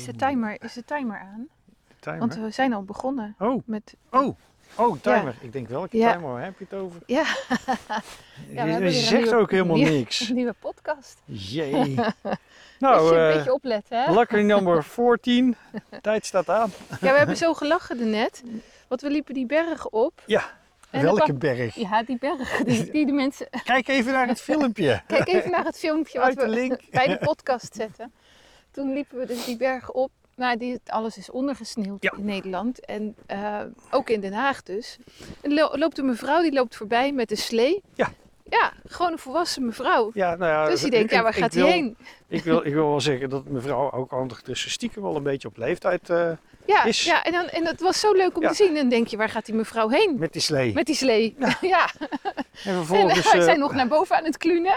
Is de timer, is de timer aan? Timer? Want we zijn al begonnen Oh, met... oh, oh, timer. Ik denk welke Ja. timer heb je het over? Ja, je hebben je een zegt nieuwe- ook helemaal nieuwe- niks. een nieuwe podcast. Jee. Nou, nou, beetje, eh beetje opletten, hè? lucky number 14. Tijd staat aan. Ja, we hebben zo gelachen net. Want we liepen die berg op. Ja, En welke er kwam- berg? Ja, die berg. Die, die de mensen... Kijk even naar het filmpje. Kijk even naar het filmpje wat Uit de we link. bij de podcast zetten. Toen liepen we dus die berg op. Nou, die, alles is ondergesneeuwd Ja. in Nederland. En eh, ook in Den Haag dus. En lo- loopt een mevrouw, die loopt voorbij met een slee. Ja. Ja, gewoon een volwassen mevrouw. Ja, nou ja, Dus die denkt, ja, waar gaat hij heen? Ik wil, ik wil wel zeggen dat mevrouw ook ondertussen stiekem wel een beetje op leeftijd eh, Ja, is- ja en, dan, en het was zo leuk om Ja. te zien. En dan denk je, waar gaat die mevrouw heen? met die slee. Met die slee. Ja. En En vervolgens... wij eh, zijn nog naar boven aan het klunen.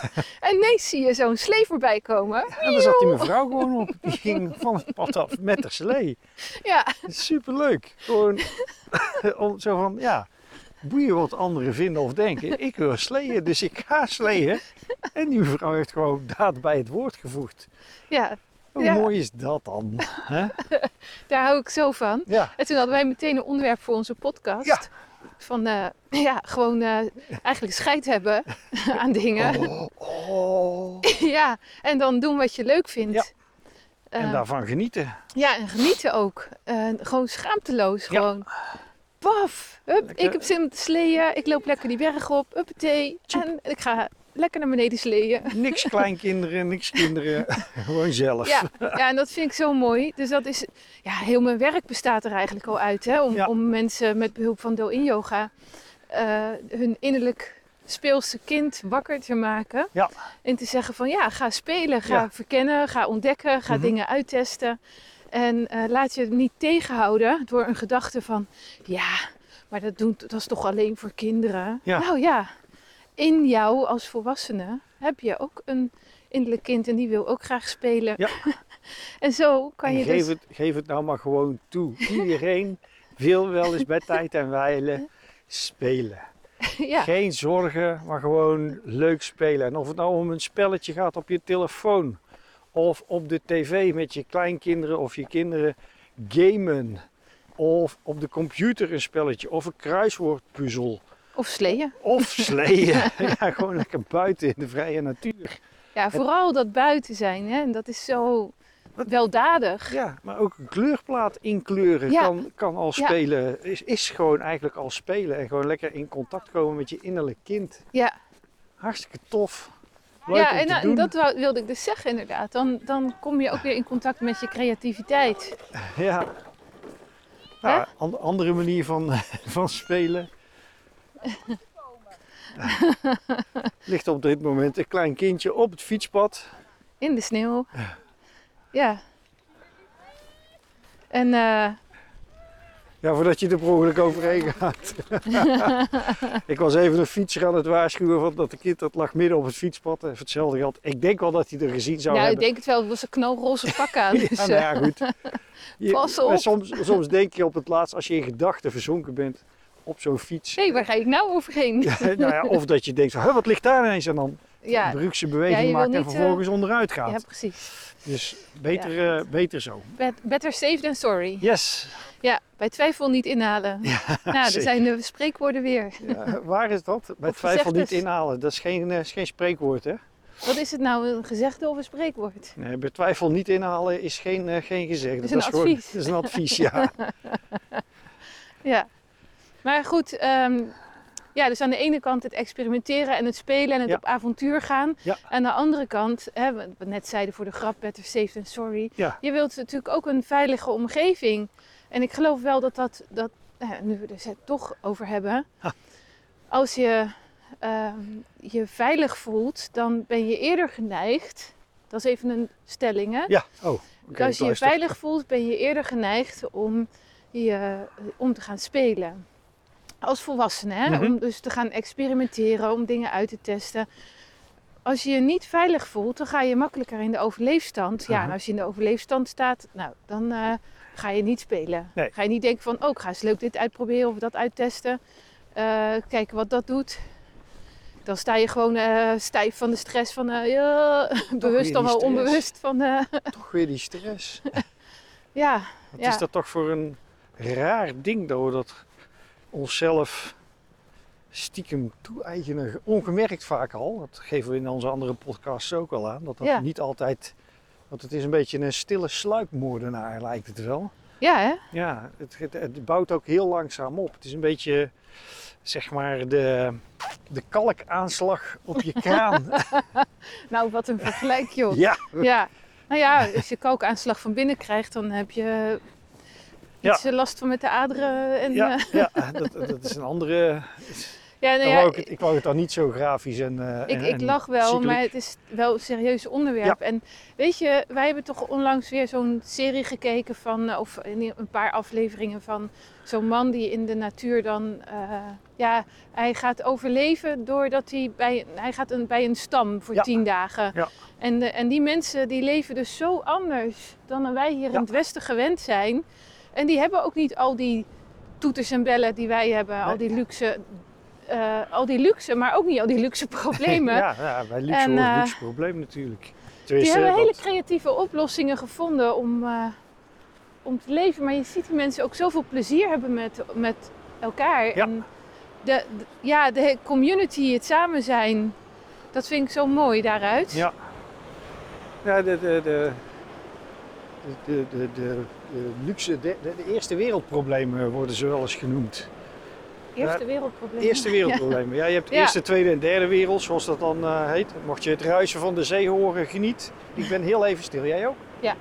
en ineens zie je zo'n slee voorbij komen. en daar zat die mevrouw gewoon op. Die ging van het pad af met de slee. Ja, Superleuk. Gewoon om, zo van, ja, boeien wat anderen vinden of denken. Ik wil sleeën, dus ik ga sleeën. En die mevrouw heeft gewoon daad bij het woord gevoegd. ja, Hoe Ja. mooi is dat dan? hè? daar hou ik zo van. Ja, En toen hadden wij meteen een onderwerp voor onze podcast. Ja. Van eh, ja, gewoon eh, eigenlijk scheid hebben aan dingen. oh, oh. ja, en dan doen wat je leuk vindt. Ja. Eh, En daarvan genieten. Ja, en genieten ook. Gewoon schaamteloos. Ja. Paf, hup, Lekker. ik heb zin om te sleeën. Ik loop lekker die berg op. Uppatee. En ik ga lekker naar beneden sleeën. Niks kleinkinderen, niks kinderen. Gewoon zelf. Ja, ja, en dat vind ik zo mooi. Dus dat is, ja, heel mijn werk bestaat er eigenlijk al uit. Hè? Om, Ja. om mensen met behulp van Do-in yoga eh, hun innerlijk speelse kind wakker te maken. Ja. En te zeggen van ja, ga spelen, ga Ja. verkennen, ga ontdekken, ga Mhm. dingen uittesten. En eh, laat je niet tegenhouden door een gedachte van ja, maar dat, doen, dat is toch alleen voor kinderen. Ja. Nou ja, in jou als volwassene heb je ook een innerlijk kind en die wil ook graag spelen. Ja. en zo kan En je geef, dus... het, geef het nou maar gewoon toe. Iedereen wil wel eens bij tijd en wijle spelen. ja, Geen zorgen, maar gewoon leuk spelen. En of het nou om een spelletje gaat op je telefoon of op de tv met je kleinkinderen of je kinderen gamen. Of op de computer een spelletje of een kruiswoordpuzzel. of sleeën. Of sleeën. ja, gewoon lekker buiten in de vrije natuur. Ja, vooral dat buiten zijn. Hè? En dat is zo weldadig. Ja, maar ook een kleurplaat inkleuren Ja. kan, kan al Ja. spelen. Is, is gewoon eigenlijk al spelen. En gewoon lekker in contact komen met je innerlijk kind. Ja, Hartstikke tof. Leuk ja en, doen. dat wou- wilde ik dus zeggen inderdaad. Dan, dan kom je ook weer in contact met je creativiteit. Ja. Nou, an- andere manier van, van spelen. Ligt op dit moment een klein kindje op het fietspad. In de sneeuw. Ja. En eh, Ja, voordat je er per ongeluk overheen gaat. ik was even een fietser aan het waarschuwen van dat de kind dat lag midden op het fietspad. En voor hetzelfde geld. Ik denk wel dat hij er gezien zou nou, ik hebben. denk het wel. Het was een knalroze pak aan. Ja, Dus, nou eh, ja, goed. Je- Pas op. Soms, soms denk je op het laatst, als je in gedachten verzonken bent op zo'n fiets. Hé, waar ga ik nou overheen? nou ja, of dat je denkt, van, "Huh, wat ligt daar ineens? En dan Ja, een brugse Ja, beweging maakt en eh, vervolgens onderuit gaat. ja precies. Dus beter, eh, beter zo. Bet- better safe than sorry. Yes. Ja, bij twijfel niet inhalen. nou, er zijn de spreekwoorden weer. Ja, waar is dat? Bij Of twijfel niet inhalen. Dat is geen, eh, is geen spreekwoord, hè? Wat is het nou, een gezegde of een spreekwoord? Nee, bij twijfel niet inhalen is geen, eh, geen gezegde. is een advies. dat is een advies, ja. Ja. Maar goed, ehm, ja, dus aan de ene kant het experimenteren en het spelen en het Ja. op avontuur gaan. Ja. Aan de andere kant, hè, wat we net zeiden voor de grap, better safe than sorry. Ja. Je wilt natuurlijk ook een veilige omgeving. En ik geloof wel dat dat, dat nou ja, nu we er het toch over hebben. Ha. Als je ehm, je veilig voelt, dan ben je eerder geneigd. Dat is even een stelling, hè? Ja, oh. oké, als je je veilig voelt, ben je eerder geneigd om, je, om te gaan spelen. Als volwassene, hè? Mhm. om dus te gaan experimenteren, om dingen uit te testen. Als je je niet veilig voelt, dan ga je makkelijker in de overleefstand. Ja, en als je in de overleefstand staat, nou, dan eh, ga je niet spelen. Nee. Ga je niet denken van, oh, ik ga eens leuk dit uitproberen of dat uittesten. Eh, kijken wat dat doet. dan sta je gewoon eh, stijf van de stress van, ja, bewust dan wel onbewust van, Toch weer die stress. ja, Wat Ja. is dat toch voor een raar ding dat we dat onszelf stiekem toe-eigenen, ongemerkt vaak al. Dat geven we in onze andere podcasts ook al aan. Dat dat Ja. niet altijd, want het is een beetje een stille sluipmoordenaar lijkt het wel. ja hè? Ja, het, het, het bouwt ook heel langzaam op. Het is een beetje, zeg maar, de, de kalkaanslag op je kraan. Nou, wat een vergelijk joh. ja, Ja, nou ja, als je kalkaanslag van binnen krijgt, dan heb je iets eh, last van met de aderen. En, ja, eh, ja dat, dat is een andere... ja, nou ja, wou ik, ik wou het dan niet zo grafisch en eh, ik, en- ik en lach wel, maar het is wel een serieus onderwerp. En weet je, wij hebben toch onlangs weer zo'n serie gekeken van, eh, of een paar afleveringen van zo'n man die in de natuur dan, eh, ja, hij gaat overleven doordat hij bij, hij gaat een, bij een stam voor Ja. tien dagen. Ja. En, de- en die mensen die leven dus zo anders dan wij hier in het Westen gewend zijn. En die hebben ook niet al die toeters en bellen die wij hebben, al die luxe, eh, al die luxe, maar ook niet al die luxe problemen. ja, ja, bij luxe eh, luxe probleem natuurlijk. Tenminste, die hebben hele creatieve oplossingen gevonden om, eh, om te leven. Maar je ziet die mensen ook zoveel plezier hebben met, met elkaar. Ja. En de, ja, de community, het samen zijn, dat vind ik zo mooi daaruit. Ja, ja de, de, de, de, de, luxe, de, de, eerste wereldproblemen worden ze wel eens genoemd. Eerste wereldprobleem. Eerste wereldproblemen. Ja, je hebt eerste, tweede en derde wereld, zoals dat dan eh, heet. Mocht je het ruisen van de zee horen, geniet. Ik ben heel even stil. Jij ook? Ja.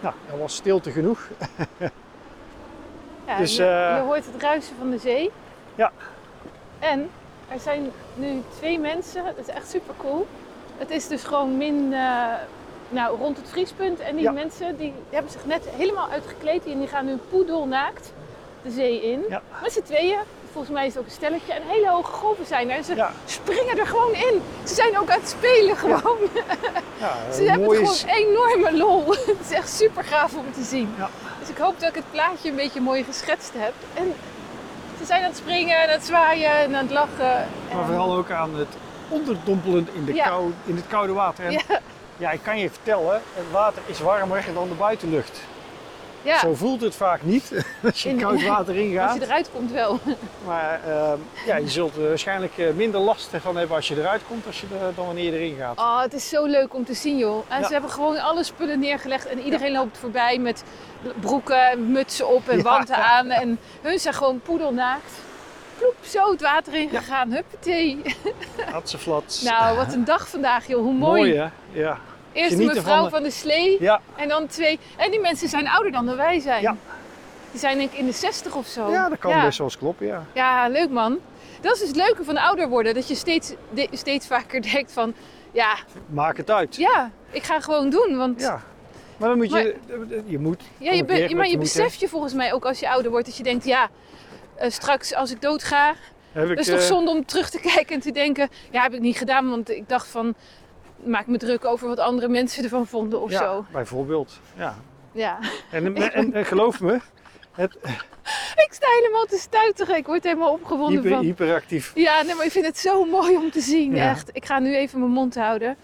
Nou, dat was stilte genoeg. Ja, Dus, je, eh, je hoort het ruisen van de zee. Ja. En er zijn nu twee mensen, dat is echt super cool. Het is dus gewoon min, eh, nou, rond het vriespunt. En die Ja. mensen die hebben zich net helemaal uitgekleed en die gaan nu poedelnaakt de zee in. Ja. Met z'n tweeën. Volgens mij is het ook een stelletje. En hele hoge golven zijn er. En ze Ja, springen er gewoon in. Ze zijn ook aan het spelen gewoon. ja Ze hebben mooi gewoon is. enorme lol. Het is echt super gaaf om te zien. Dus ik hoop dat ik het plaatje een beetje mooi geschetst heb. En ze zijn aan het springen en aan het zwaaien en aan het lachen. Maar En- vooral ook aan het onderdompelen in, de kou, in het koude water. En Ja, ik kan je vertellen, het water is warmer dan de buitenlucht. ja. Zo voelt het vaak niet als je In- koud water als ingaat. je eruit komt wel. Maar ehm, ja, je zult er waarschijnlijk eh, minder last van hebben als je eruit komt als je er, dan wanneer je erin gaat. Oh, het is zo leuk om te zien joh. En Ja. ze hebben gewoon alle spullen neergelegd en iedereen loopt voorbij met broeken, mutsen op en wanten aan. En hun zijn gewoon poedelnaakt. Ploep, zo het water in gegaan. Huppatee. Hatseflats. Nou, wat een dag vandaag joh. Hoe mooi. Mooi hè? Ja. Eerst de Genieten mevrouw van van de- de, slee Ja, en dan twee. En die mensen zijn ouder dan dat wij zijn. Ja. Die zijn denk ik in de 60 of zo. ja, dat kan ja. best wel eens kloppen, ja. Ja, leuk man. Dat is het leuke van ouder worden. Dat je steeds, de- steeds vaker denkt van... Ja, Maak het uit. ja, ik ga gewoon doen. Want ja, Ja. Maar dan moet je, je moet. je, corrigeer be- wat maar je moet, beseft je volgens mij ook als je ouder wordt. Dat je denkt, ja, eh, straks als ik dood ga... Heb ik, is toch eh, zonde om terug te kijken en te denken... Ja, heb ik niet gedaan. Want ik dacht van... Maak me druk over wat andere mensen ervan vonden of ja, zo. bijvoorbeeld. Ja. Ja. En, en, en geloof me, het, Ik sta helemaal te stuiteren. Ik word helemaal opgewonden hyper, van... hyperactief. Ja, nee, maar ik vind het zo mooi om te zien. Ja. Echt. Ik ga nu even mijn mond houden.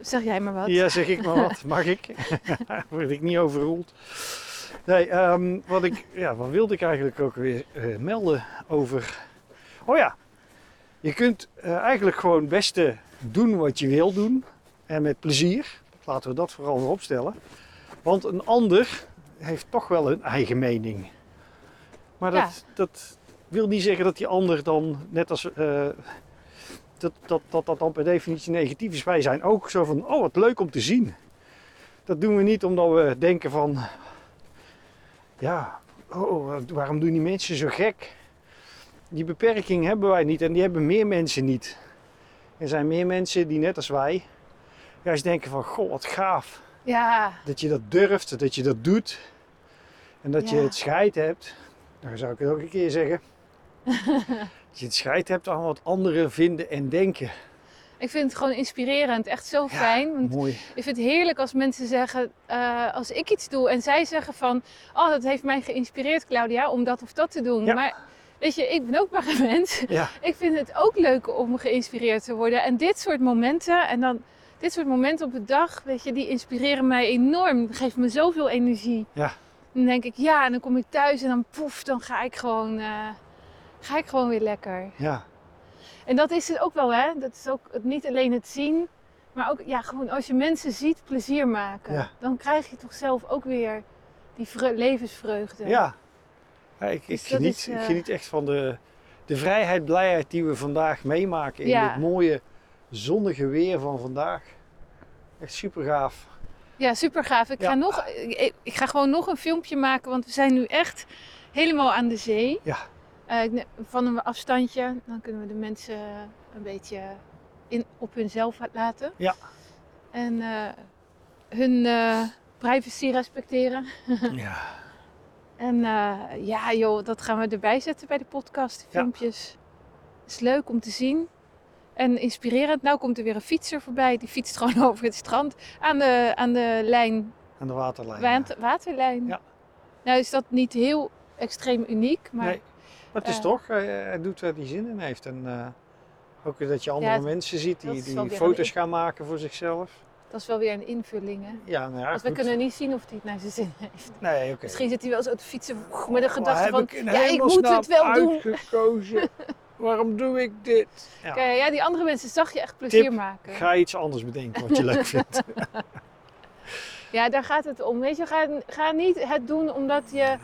Zeg jij maar wat. Ja, zeg ik maar wat. Mag ik? Word ik niet overroeld? Nee, ehm, wat, ik, ja, wat wilde ik eigenlijk ook weer eh, melden over... Oh ja, je kunt eh, eigenlijk gewoon het beste doen wat je wil doen. En met plezier. Laten we dat vooral voorop stellen. Want een ander heeft toch wel een eigen mening. Maar dat, Ja. dat wil niet zeggen dat die ander dan, net als... eh, dat, dat, dat dat dan per definitie negatief is. Wij zijn ook zo van, oh wat leuk om te zien. Dat doen we niet omdat we denken van, ja, oh, waarom doen die mensen zo gek? Die beperking hebben wij niet en die hebben meer mensen niet. Er zijn meer mensen die net als wij juist denken van, goh wat gaaf. Ja, Dat je dat durft, dat je dat doet. En dat je het scheid hebt. Dan zou ik het ook een keer zeggen. dat je het scheid hebt aan wat anderen vinden en denken. Ik vind het gewoon inspirerend. Echt zo fijn. Want Mooi. ik vind het heerlijk als mensen zeggen, eh, als ik iets doe en zij zeggen van, oh dat heeft mij geïnspireerd Claudia om dat of dat te doen. Ja. Maar weet je, ik ben ook maar een mens. Ja, Ik vind het ook leuk om geïnspireerd te worden. En dit soort momenten en dan dit soort momenten op de dag, weet je, die inspireren mij enorm. Dat geeft me zoveel energie. Ja. Dan denk ik, ja, en dan kom ik thuis en dan poef, dan ga ik gewoon, eh, ga ik gewoon weer lekker. ja, En dat is het ook wel, hè? Dat is ook het- niet alleen het zien, maar ook ja, gewoon als je mensen ziet plezier maken, Ja. dan krijg je toch zelf ook weer die vre- levensvreugde. ja. Ja, ik, ik, Dus dat geniet, is, ik eh, geniet echt van de, de vrijheid, blijheid die we vandaag meemaken in Ja. dit mooie zonnige weer van vandaag. Echt super gaaf. Ja, super gaaf. Ik, Ja. ga nog, ik, ik ga gewoon nog een filmpje maken, want we zijn nu echt helemaal aan de zee. Ja. Eh, van een afstandje, dan kunnen we de mensen een beetje in, op hunzelf laten. Ja. En eh, hun eh, privacy respecteren. Ja. En eh, ja, joh, dat gaan we erbij zetten bij de podcast, de Ja. filmpjes. is leuk om te zien. En inspirerend. Nou komt er weer een fietser voorbij. Die fietst gewoon over het strand aan de, aan de lijn, Aan de waterlijn. waterlijn. Ja. Nou is dat niet heel extreem uniek, maar Nee. Maar het is eh, toch, hij, hij doet waar hij zin in heeft. En eh, ook dat je andere het- mensen ziet die, die foto's gaan maken voor zichzelf. dat is wel weer een invulling. Hè? Ja, nou ja, Want we kunnen niet zien of hij het naar zijn zin heeft. Nee, oké. Misschien zit hij wel zo te fietsen met de Oh, gedachte van... ik ja, ik moet het wel doen. uitgekozen. Waarom doe ik dit? Ja. Kijk, ja, die andere mensen zag je echt plezier Tip, maken. Ga iets anders bedenken wat je leuk vindt. Ja, daar gaat het om. Weet je, ga, ga niet het doen omdat je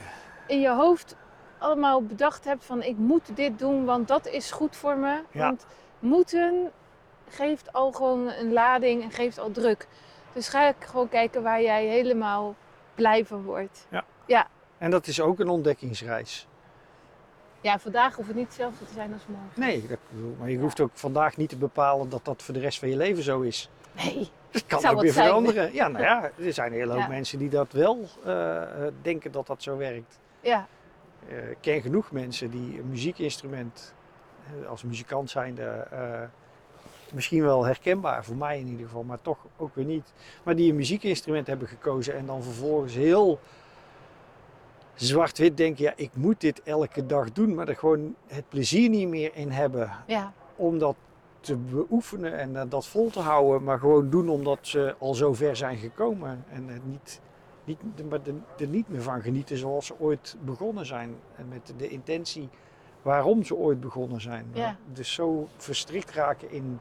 in je hoofd allemaal bedacht hebt van ik moet dit doen, want dat is goed voor me. Ja. Want moeten geeft al gewoon een lading en geeft al druk. Dus ga ik gewoon kijken waar jij helemaal blij van wordt. En dat is ook een ontdekkingsreis. Ja, vandaag hoeft het niet hetzelfde te zijn als morgen. Nee, dat, bedoel, maar je hoeft ook vandaag niet te bepalen dat dat voor de rest van je leven zo is. Nee. Dat kan ook weer zijn. veranderen. Ja, nou ja, er zijn een hele hoop Ja. mensen die dat wel eh, denken dat dat zo werkt. Ja, ik ken genoeg mensen die een muziekinstrument eh, als muzikant zijnde eh, misschien wel herkenbaar, voor mij in ieder geval, maar toch ook weer niet. Maar die een muziekinstrument hebben gekozen en dan vervolgens heel zwart-wit denken, ja ik moet dit elke dag doen, maar er gewoon het plezier niet meer in hebben ja, om dat te beoefenen en eh, dat vol te houden, maar gewoon doen omdat ze al zo ver zijn gekomen en het niet, niet, maar er, niet meer van genieten zoals ze ooit begonnen zijn en met de intentie waarom ze ooit begonnen zijn. Ja. Dus zo verstrikt raken in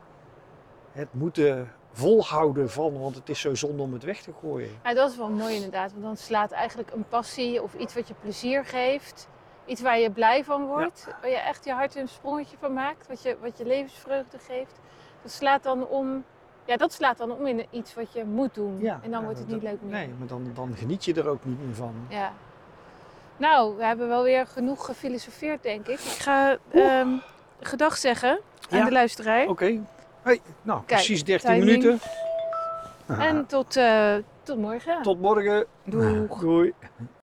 het moeten volhouden van, want het is zo zonde om het weg te gooien. Ja, dat is wel mooi inderdaad. Want dan slaat eigenlijk een passie of iets wat je plezier geeft. Iets waar je blij van wordt. Waar je echt je hart een sprongetje van maakt. Wat je, wat je levensvreugde geeft. Dat slaat dan om. Ja, dat slaat dan om in iets wat je moet doen. Ja, en dan ja, wordt het dat- niet leuk meer. Nee, maar dan, dan geniet je er ook niet meer van. Ja. Nou, we hebben wel weer genoeg gefilosofeerd, denk ik. Ik ga ehm gedag zeggen aan Ja. de luisteraar. Oké, hey, nou precies 13 timing. minuten. En tot, eh, tot morgen. Tot morgen. Doeg. Doei.